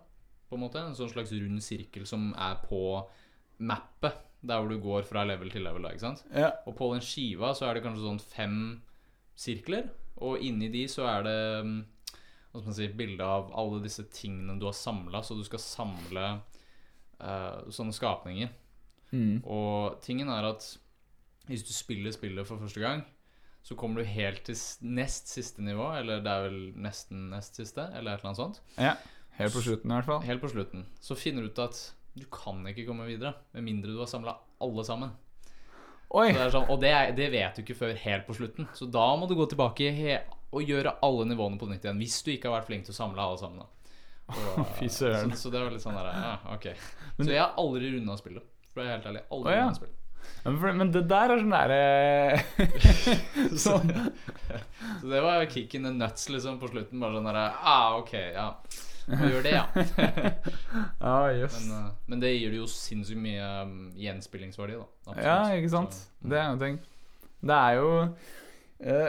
På en måte En sånn slags rund sirkel som er på mappet. Der hvor du går fra level til level. Ikke sant? Ja. Og på den skiva så er det kanskje sånn fem sirkler. Og inni de så er det mm, hva skal man si, bilde av alle disse tingene du har samla. Så du skal samle uh, sånne skapninger. Mm. Og tingen er at hvis du spiller spillet for første gang, så kommer du helt til nest siste nivå, eller det er vel nesten nest siste, eller et eller annet sånt. ja. Helt på slutten, i hvert fall. Helt på slutten. Så finner du ut at du kan ikke komme videre med mindre du har samla alle sammen. Oi! Det sånn, og det, det vet du ikke før helt på slutten. Så da må du gå tilbake og gjøre alle nivåene på nytt igjen. Hvis du ikke har vært flink til å samle alle sammen. Og, Fy søren. Så, så det var litt sånn der ja, Ok. Men- Så jeg har aldri runda spillet. For å være helt ærlig. Aldri Å, ja. spillet. Men, det der er sånn derre Sånn. Så det var kick in the nuts liksom på slutten. Bare sånn derre ah, Ok, ja. Må gjør det, ja. ah, yes. Men, eh, men det gir det jo sinnssykt mye um, gjenspillingsverdi, da. Absolutt. Ja, ikke sant? Så, Det er en ting. Det er jo eh,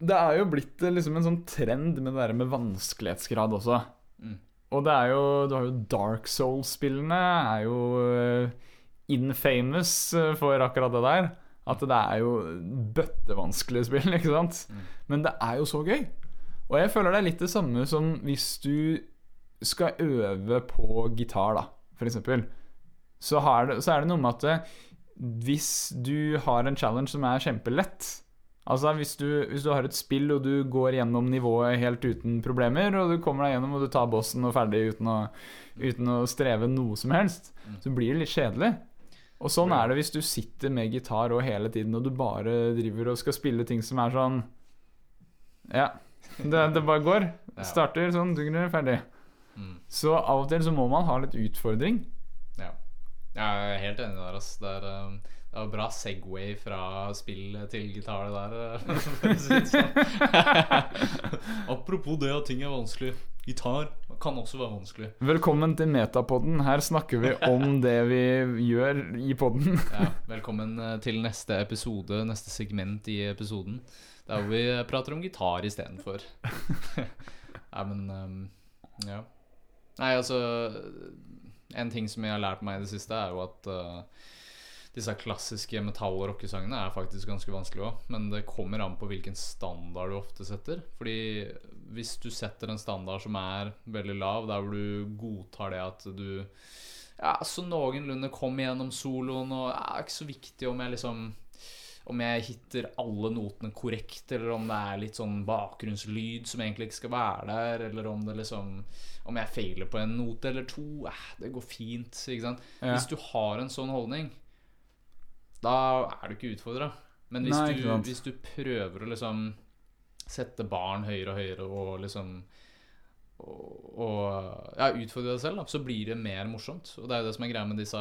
Det er jo blitt eh, liksom en sånn trend med det der med vanskelighetsgrad også. Mm. Og det er jo Du har jo Dark Souls-spillene er jo eh, infamous eh, for akkurat det der. At det er jo bøttevanskelige spill, ikke sant? Mm. Men det er jo så gøy. Og jeg føler det er litt det samme som hvis du skal øve på gitar, da, eksempel. Så, det, så er det noe med at eh, hvis du har en challenge som er kjempelett Altså hvis du, hvis du har et spill og du går gjennom nivået helt uten problemer, og du kommer deg gjennom og du tar bossen og ferdig uten å, uten å streve noe som helst, Mm. så blir det litt kjedelig. Og sånn er det hvis du sitter med gitar og hele tiden og du bare driver og skal spille ting som er sånn Ja. Det, det bare går. Starter sånn, du er ferdig. Mm. Så av og til så må man ha litt utfordring. Ja. Jeg er helt enig der, ass. Det er, um, det er bra Segway fra spill til gitar, det der. sånn. Apropos det at ting er vanskelig. Gitar kan også være vanskelig. Velkommen til Metapodden. Her snakker vi om det vi gjør i podden. Ja, velkommen uh, til neste episode, neste segment i episoden. Der vi prater om gitar istedenfor. Nei, men um, Ja. Nei, altså En ting som jeg har lært meg i det siste, er jo at uh, disse klassiske metall- og rockesangene er faktisk ganske vanskelig òg. Men det kommer an på hvilken standard du ofte setter. Fordi hvis du setter en standard som er veldig lav, der hvor du godtar det at du ja, så noenlunde kom gjennom soloen, og ja, er ikke så viktig om jeg liksom om jeg hitter alle notene korrekt, eller om det er litt sånn bakgrunnslyd som egentlig ikke skal være der, eller om det liksom Om jeg feiler på en note eller to. Eh, det går fint. Ikke sant? Ja. Hvis du har en sånn holdning, da er du ikke utfordra. Men hvis, Nei, du, hvis du prøver å liksom sette barn høyere og høyere og liksom og, og ja, utfordre deg selv, da, så blir det mer morsomt. Og det er jo det som er greia med disse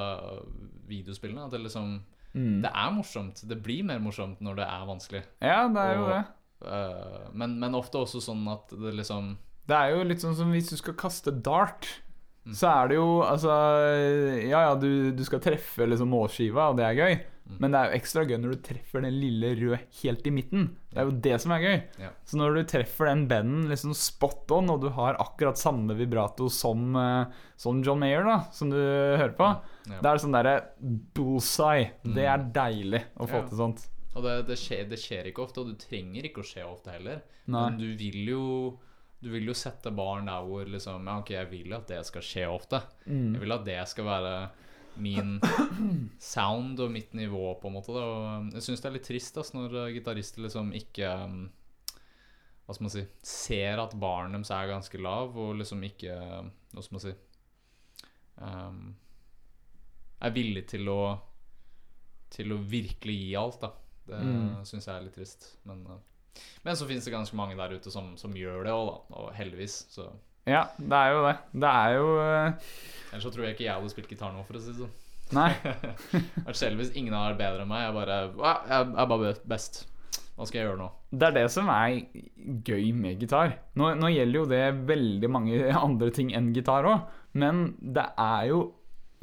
videospillene. At det liksom Mm. Det er morsomt. Det blir mer morsomt når det er vanskelig. Ja, det er jo det. Uh, men, men ofte også sånn at det liksom Det er jo litt sånn som hvis du skal kaste dart. Mm. Så er det jo altså Ja ja, du, du skal treffe liksom målskiva, og det er gøy. Mm. Men det er jo ekstra gøy når du treffer den lille røde helt i midten. Det er jo det som er gøy. Ja. Så når du treffer den benden liksom spot on, og du har akkurat samme vibrato som, eh, som John Mayer, da, som du hører på, Ja. da er sånn derre bullseye. Det er Mm. deilig å få Ja. til sånt. Og det, det, skjer, det skjer ikke ofte, og du trenger ikke å skje ofte heller. Nei. Men du vil jo Du vil jo sette barn der hvor liksom Ja, ok, jeg vil at det skal skje ofte. Jeg Mm. vil at det skal være min sound og mitt nivå, på en måte. Da. Og jeg syns det er litt trist ass, når eh, gitarister liksom ikke um, Hva skal man si Ser at baren deres er ganske lav, og liksom ikke Hva skal man si um, Er villig til å til å virkelig gi alt, da. Det Mm. syns jeg er litt trist. Men, eh, men så finnes det ganske mange der ute som, som gjør det òg, da. Og heldigvis. Så Ja, det er jo det. Det er jo eh, Ellers så tror jeg ikke jeg hadde spilt gitar nå, for å si det sånn. Nei. selv hvis ingen har vært bedre enn meg. Jeg bare «Ah, Jeg er bare best. Hva skal jeg gjøre nå? Det er det som er gøy med gitar. Nå, nå gjelder jo det veldig mange andre ting enn gitar òg, men det er jo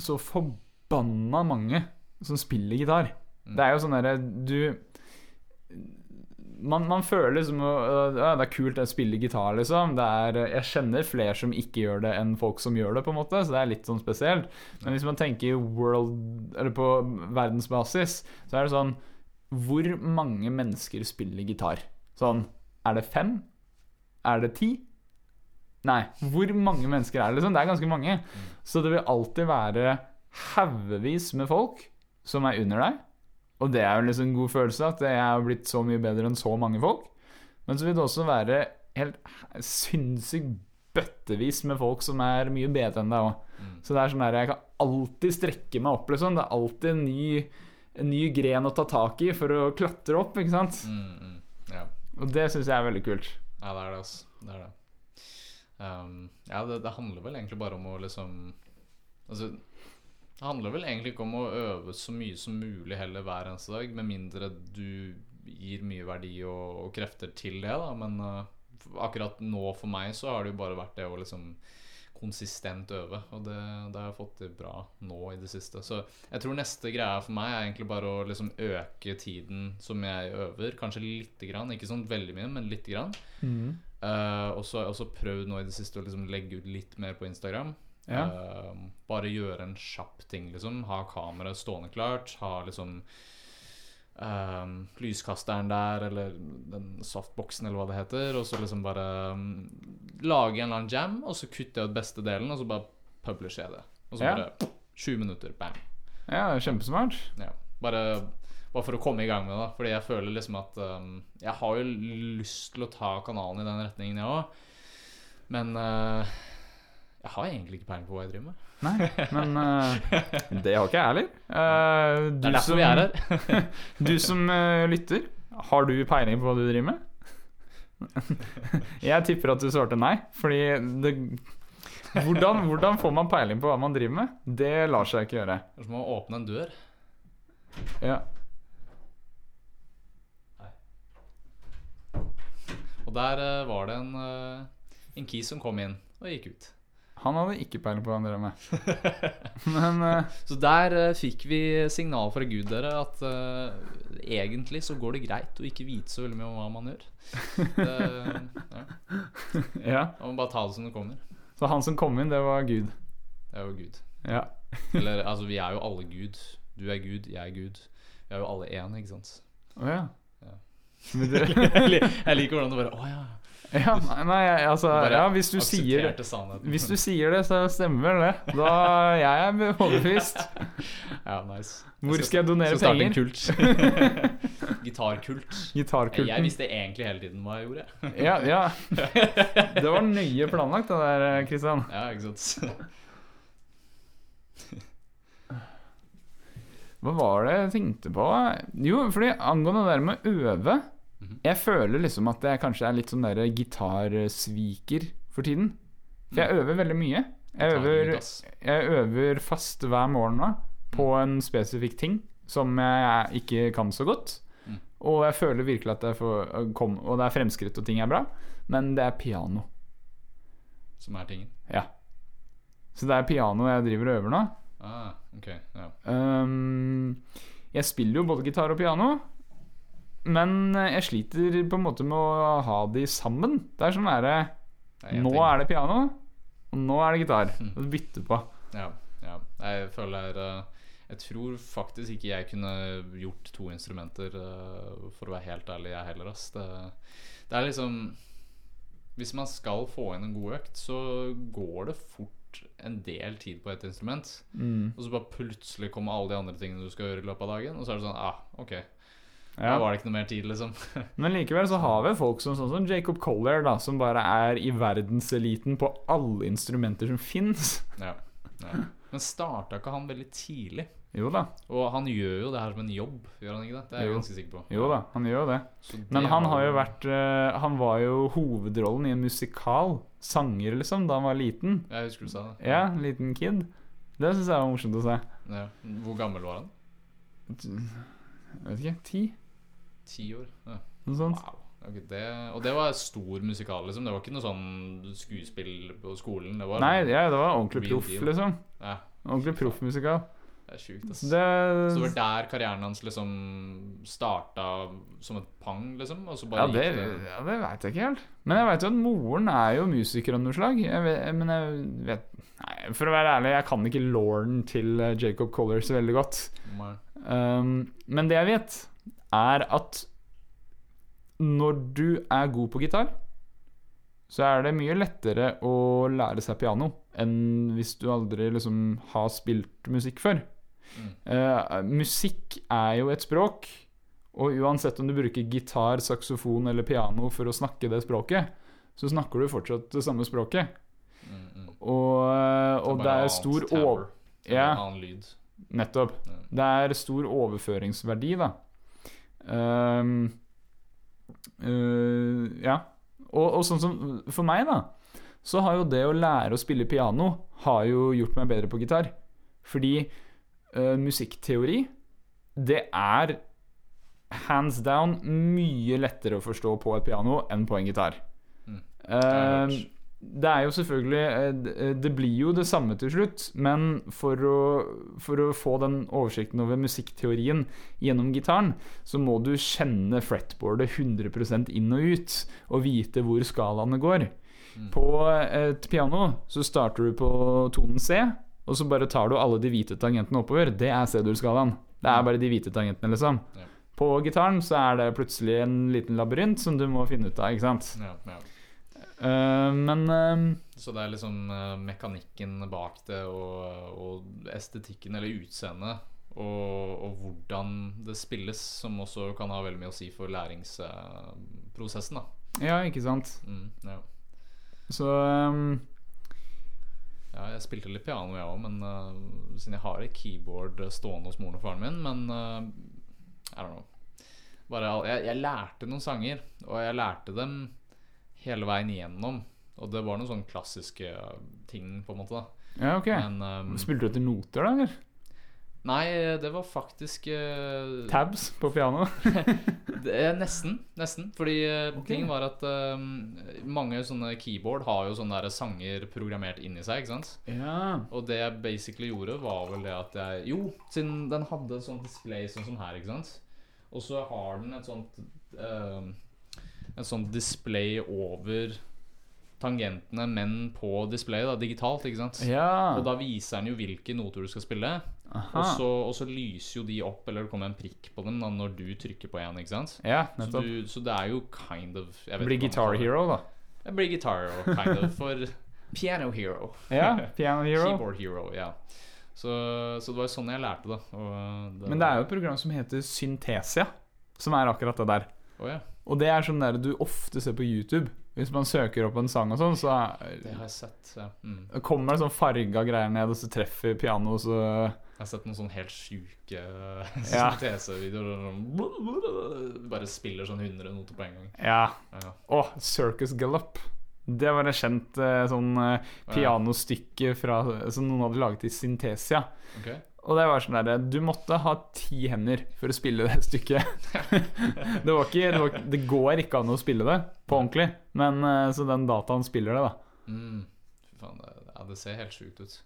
så forbanna mange som spiller gitar. Det er jo sånn derre Du man, man føler liksom ja, Det er kult å spille gitar, liksom. Det er, jeg kjenner flere som ikke gjør det, enn folk som gjør det, på en måte, så det er litt sånn spesielt. Men hvis man tenker world, eller på verdensbasis, så er det sånn Hvor mange mennesker spiller gitar? Sånn Er det fem? Er det ti? Nei. Hvor mange mennesker er det? liksom? Det er ganske mange. Så det vil alltid være haugevis med folk som er under deg. Og det er jo liksom en god følelse at jeg har blitt så mye bedre enn så mange folk. Men så vil det også være helt sinnssykt bøttevis med folk som er mye bedre enn deg òg. Mm. Så det er sånn der, jeg kan alltid strekke meg opp, liksom. Det er alltid en ny, en ny gren å ta tak i for å klatre opp, ikke sant. Mm, mm. Ja. Og det syns jeg er veldig kult. Ja, det er det, altså. Det er det. Um, ja, det, det handler vel egentlig bare om å liksom Altså, det handler vel egentlig ikke om å øve så mye som mulig heller hver eneste dag, med mindre du gir mye verdi og, og krefter til det, da. Men uh, akkurat nå for meg så har det jo bare vært det å liksom konsistent øve, og det, det har jeg fått til bra nå i det siste. Så jeg tror neste greia for meg er egentlig bare å liksom øke tiden som jeg øver, kanskje lite grann, ikke sånn veldig mye, men lite grann. Eh, og så har jeg også prøvd nå i det siste å liksom legge ut litt mer på Instagram. Ja. Uh, bare gjøre en kjapp ting, liksom. Ha kameraet stående klart. Ha liksom eh, lyskasteren der, eller den softboxen, eller hva det heter. Og så liksom bare um, lage en eller annen jam, og så kutter jeg ut beste delen, og så bare publisher jeg det. Og så Ja. bare 20 minutter, bam. Ja, kjempesmart. Ja. Bare, bare for å komme i gang med det. Fordi jeg føler liksom at um, Jeg har jo lyst til å ta kanalen i den retningen, jeg òg. Men uh, jeg har egentlig ikke peiling på hva jeg driver med. Nei, men uh, det har ikke jeg heller. Eh, Det er derfor som- vi er her. Du som uh, lytter, har du peiling på hva du driver med? jeg tipper at du svarte nei, fordi det hvordan, hvordan får man peiling på hva man driver med? Det lar seg ikke gjøre. Det er som å åpne en dør. Ja. Og der uh, var det en, uh, en key som kom inn og gikk ut. Han hadde ikke peiling på hva han drev med. Men uh, Så der uh, fikk vi signal fra Gud dere at uh, egentlig så går det greit å ikke vite så veldig mye om hva man gjør. Det, ja. ja. Man bare ta det som det kommer. Så han som kom inn, det var Gud. Det var Gud. Ja. Eller altså, vi er jo alle Gud. Du er Gud, jeg er Gud. Vi er jo alle én, ikke sant? Å ja. Ja. Jeg liker hvordan du bare Å ja. ja, nei, altså Ja, hvis du sier. Hvis du sier det, så stemmer det. Da jeg er overbevist. Ja, nice. Hvor skal jeg donere Så starte en penger? kult. Gitarkult. Jeg visste egentlig hele tiden hva jeg gjorde. Ja, ja. Det var nøye planlagt, det der, Kristian. Ja, ikke sant. Hva var det jeg tenkte på? Jo, fordi angående det der med å øve Mhm. Jeg føler liksom at jeg kanskje er litt sånn der gitarsviker for tiden. For jeg øver veldig mye. Jeg øver, jeg øver fast hver morgen nå på en spesifikk ting som jeg ikke kan så godt. Mm. Og jeg føler virkelig at jeg får kom, Og det er fremskritt og ting er bra, men det er piano. Som er tingen. Ja. Så det er piano jeg driver og øver nå. Ah, ok, ja. Um, jeg spiller jo både gitar og piano, men jeg sliter på en måte med å ha de sammen. Det er sånn derre er Nå ting. er det piano, og nå er det gitar. Mm. Og du bytter på. Ja, ja. Jeg føler eh, Jeg tror faktisk ikke jeg kunne gjort to instrumenter, eh, for å være helt ærlig, jeg heller. Ass. Det, det er liksom Hvis man skal få inn en god økt, så går det fort en del tid på et instrument. Mm. Og så bare plutselig kommer alle de andre tingene du skal gjøre i løpet av dagen, og så er det sånn Ah, ok. Da var det ikke noe mer tid, liksom. Men likevel så har vi folk som, sånn som Jacob Collier, da, som bare er i verdenseliten på alle instrumenter som fins. ja, ja. Men starta ikke han veldig tidlig? Jo da. Og han gjør jo det her som en jobb, gjør han ikke det? Det er jeg ganske sikker på. Jo da, han gjør jo det. Det Men han har jo vært uh, Han var jo hovedrollen i en musikal. Sanger, liksom, da han var liten. Jeg husker du sa det. Ja, liten kid. Det syns jeg var morsomt å se. Ja. Hvor gammel var han? Jeg vet ikke. Ti? Ti år? Ja. Wow. Okay, det, og det var stor musikal, liksom? Det var ikke noe sånn skuespill på skolen? Det var Nei, ja, det var ordentlig proff, liksom. Ja, Ordentlig proffmusikal. det er sjukt, ass. Det, Så det var der karrieren hans liksom starta som et pang, liksom? Ja, det, gikk det ja, det veit jeg ikke helt. Men jeg veit jo at moren er jo musiker av noe slag. Jeg vet, men jeg vet Nei, For å være ærlig, jeg kan ikke lauren til eh, Jacob Collier så veldig godt. Um, men det jeg vet, er at når du er god på gitar, så er det mye lettere å lære seg piano enn hvis du aldri liksom har spilt musikk før. Mm. Uh, musikk er jo et språk, og uansett om du bruker gitar, saksofon eller piano for å snakke det språket, så snakker du fortsatt det samme språket. Mm, mm. Og, eh, og det bare er annet stor tower, over... Ja. Nettopp. Det er stor overføringsverdi, da. Øh, ja. Og, og sånn som for meg, da, så har jo det å lære å spille piano har jo gjort meg bedre på gitar. Fordi uh, musikkteori, det er hands down mye lettere å forstå på et piano enn på en gitar. Mm. Det er jo selvfølgelig eh, Det blir jo det samme til slutt, men for å, for å få den oversikten over musikkteorien gjennom gitaren, så må du kjenne fretboardet 100% inn og ut, og vite hvor skalaene går. Mm. På et piano så starter du på tonen C, og så bare tar du alle de hvite tangentene oppover. Det er C-dur-skalaen. Det er bare de hvite tangentene, liksom. Ja. På gitaren så er det plutselig en liten labyrint som du må finne ut av, ikke sant. Ja, ja. Eh, men uh, Så det er liksom eh, mekanikken bak det, og, og estetikken, eller utseendet, og, og hvordan det spilles, som også kan ha veldig mye å si for læringsprosessen. da Ja, ikke sant. mm, ja. Så um, ja, jeg spilte litt piano, jeg òg, men eh, siden jeg har et keyboard stående hos moren og faren min, men uh, I don't know. Bare, jeg, jeg lærte noen sanger, og jeg lærte dem hele veien igjennom. Og det var noen sånne klassiske ting, på en måte. da Ja, ok. Men um, Spilte du etter noter, da? eller? Nei, det var faktisk uh, Tabs på pianoet? nesten. Nesten. Fordi eh, Ok. tingen var at eh, mange sånne keyboard har jo sånne der sanger programmert inni seg. ikke sant? Ja. Og det jeg basically gjorde, var vel det at jeg Jo, siden den hadde sånn display sånn som her, ikke sant. Og så har den et sånt Et sånt display over tangentene, men på displayet, da, digitalt, ikke sant. ja. Og da viser den jo hvilke noter du skal spille. Og så, og så lyser jo de opp, eller det kommer en prikk på dem da, når du trykker på en. ikke sant? Ja, Så, du, så det er jo kind of jeg vet Blir Guitar. Hero, da. Jeg blir Guitar Hero, kind of. For Piano Hero. Ja, Piano Hero. Keyboard Hero, ja. Så, så det var jo sånn jeg lærte det. Det Men det er jo et program som heter Syntesia, som er akkurat det der. Oh, ja, Og det er sånn der du ofte ser på YouTube. Hvis man søker opp en sang og sånn, så det har jeg sett. Ja. Mm. er- kommer det sånn farga greier ned, og så treffer pianoet, så Jeg har sett noen sånn helt sjuke Ja. TC-videoer. Sånn, bare spiller sånn 100 noter på en gang. Ja. Ja. Å, Circus Gallop. Det var et kjent eh, sånn eh, pianostykke fra, som noen hadde laget i Synthesia. Ok. Og det var sånn der, Du måtte ha ti hender for å spille det stykket. det, var ikke, det, var, det går ikke an å spille det på ordentlig, men eh, så den dataen spiller det, da. Mm. Fy faen, det, ja, det ser helt sjukt ut.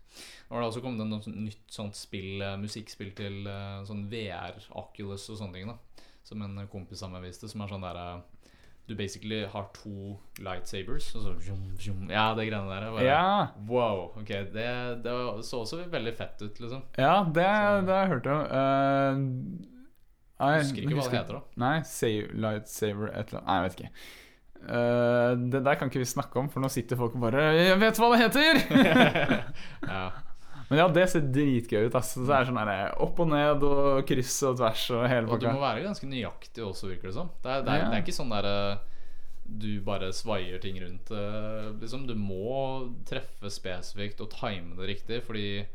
Nå har det også kommet et nytt sånt spill, eh, musikkspill til eh, sånn VR, Oculus og sånne ting. da Som en kompis av meg viste, som er sånn der eh, Du basically har to lightsabers, og så zoom, zoom. Ja, det greiene der. Bare, Ja, Wow. Ok, det, det så også veldig fett ut, liksom. ja det, det har jeg hørt om. Uh, nei, husker ikke hva det heter, da. Nei, save, Lightsaber et eller annet Nei, jeg vet ikke. Uh, det der kan ikke vi snakke om, for nå sitter folk og bare 'Jeg vet hva det heter!' Ja. Men ja, det ser dritgøy ut. ass. Så det er sånn der, opp og ned og kryss og tvers og hele Og du må være ganske nøyaktig også, virker det som. Det er, det er, Ja. det er ikke sånn derre du bare svaier ting rundt. eh, Liksom, du må treffe spesifikt og time det riktig. Fordi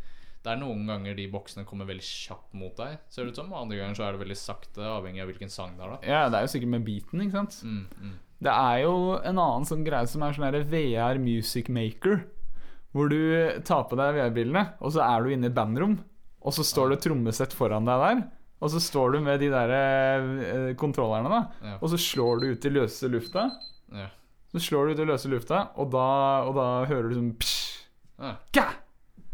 Det er noen ganger de boksene kommer veldig kjapt mot deg, ser det ut som. Andre ganger så er det veldig sakte, avhengig av hvilken sang det er. da Ja, det er jo sikkert med beaten, ikke sant? mm, mm. Det er jo en annen sånn greie som er sånn VR Music Maker. Hvor du tar på deg VR-brillene, og så er du inne i et bandrom. Og så står det trommesett foran deg der. Og så står du med de der eh, kontrollerne, da. Ja. Og så slår du ut i løse lufta. Ja. Så slår du ut i løse lufta, og da, og da hører du sånn psj, Ja. ga,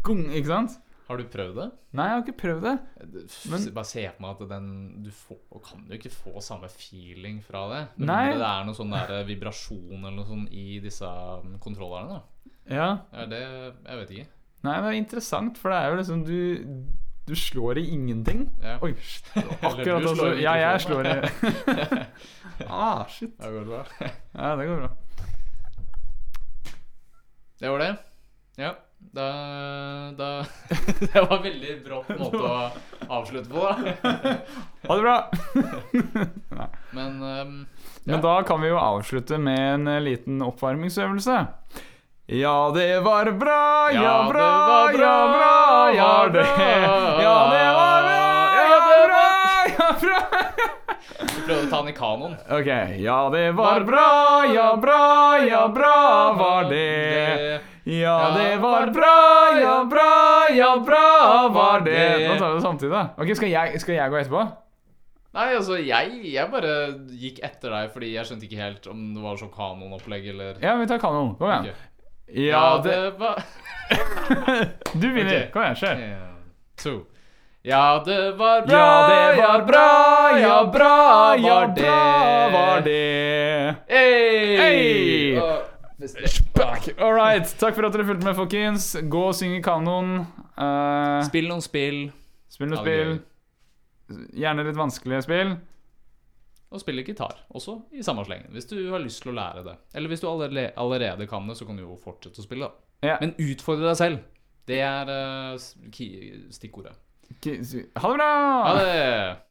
gung, Ikke sant? Har du prøvd det? Nei, jeg har ikke prøvd det. Det- Men- bare se på meg at den Du får, kan jo ikke få samme feeling fra det. Nei. det er noe sånn der vibrasjon eller noe sånn i disse um, kontrollerne. da Ja. ja, Det Jeg vet ikke. Nei, det er interessant, for det er jo liksom Du, du slår i ingenting. Ja. Oi, akkurat altså. Ja, jeg slår i Ah, shit. Det går bra. Ja, det går bra. Det var det. Ja. Da, da Det var veldig brått måte å avslutte på, da. Ha det bra! Men um, Men da kan vi jo avslutte med en eh, liten oppvarmingsøvelse. Ja, det var bra, ja, bra, ja, bra, ja, det Ja, det var bra, ja, bra, ja, bra. vi prøvde å ta den i kanoen. Ok. Ja, det var bra, ja, bra, ja, bra var det. Ja, det var bra, ja, bra, ja, bra var det. Nå tar vi det samtidig, da. Ok, Skal jeg, skal jeg gå etterpå? Nei, altså, jeg, jeg bare gikk etter deg fordi jeg skjønte ikke helt om det var sånn kanonopplegg eller Ja, vi tar kanon. Kom igjen. Ok. Ja, det var Du vinner. Okay. Kom igjen, kjør. En, to. Ja, det var bra, Ja, det var bra, ja, bra, ja, bra var det. Hey! Hey! All right. Takk for at dere fulgte med, folkens. Gå og syng i kanon. Uh, Spill noen spill, spill noen spill. Gjerne litt vanskelige spill. Og spille gitar. Også i samme slengen, hvis du har lyst til å lære det. Eller hvis du allerede, kan det, så kan du jo fortsette å spille. Ja. Men utfordre deg selv. Det er uh, stikkordet. Ha det bra! Ha det!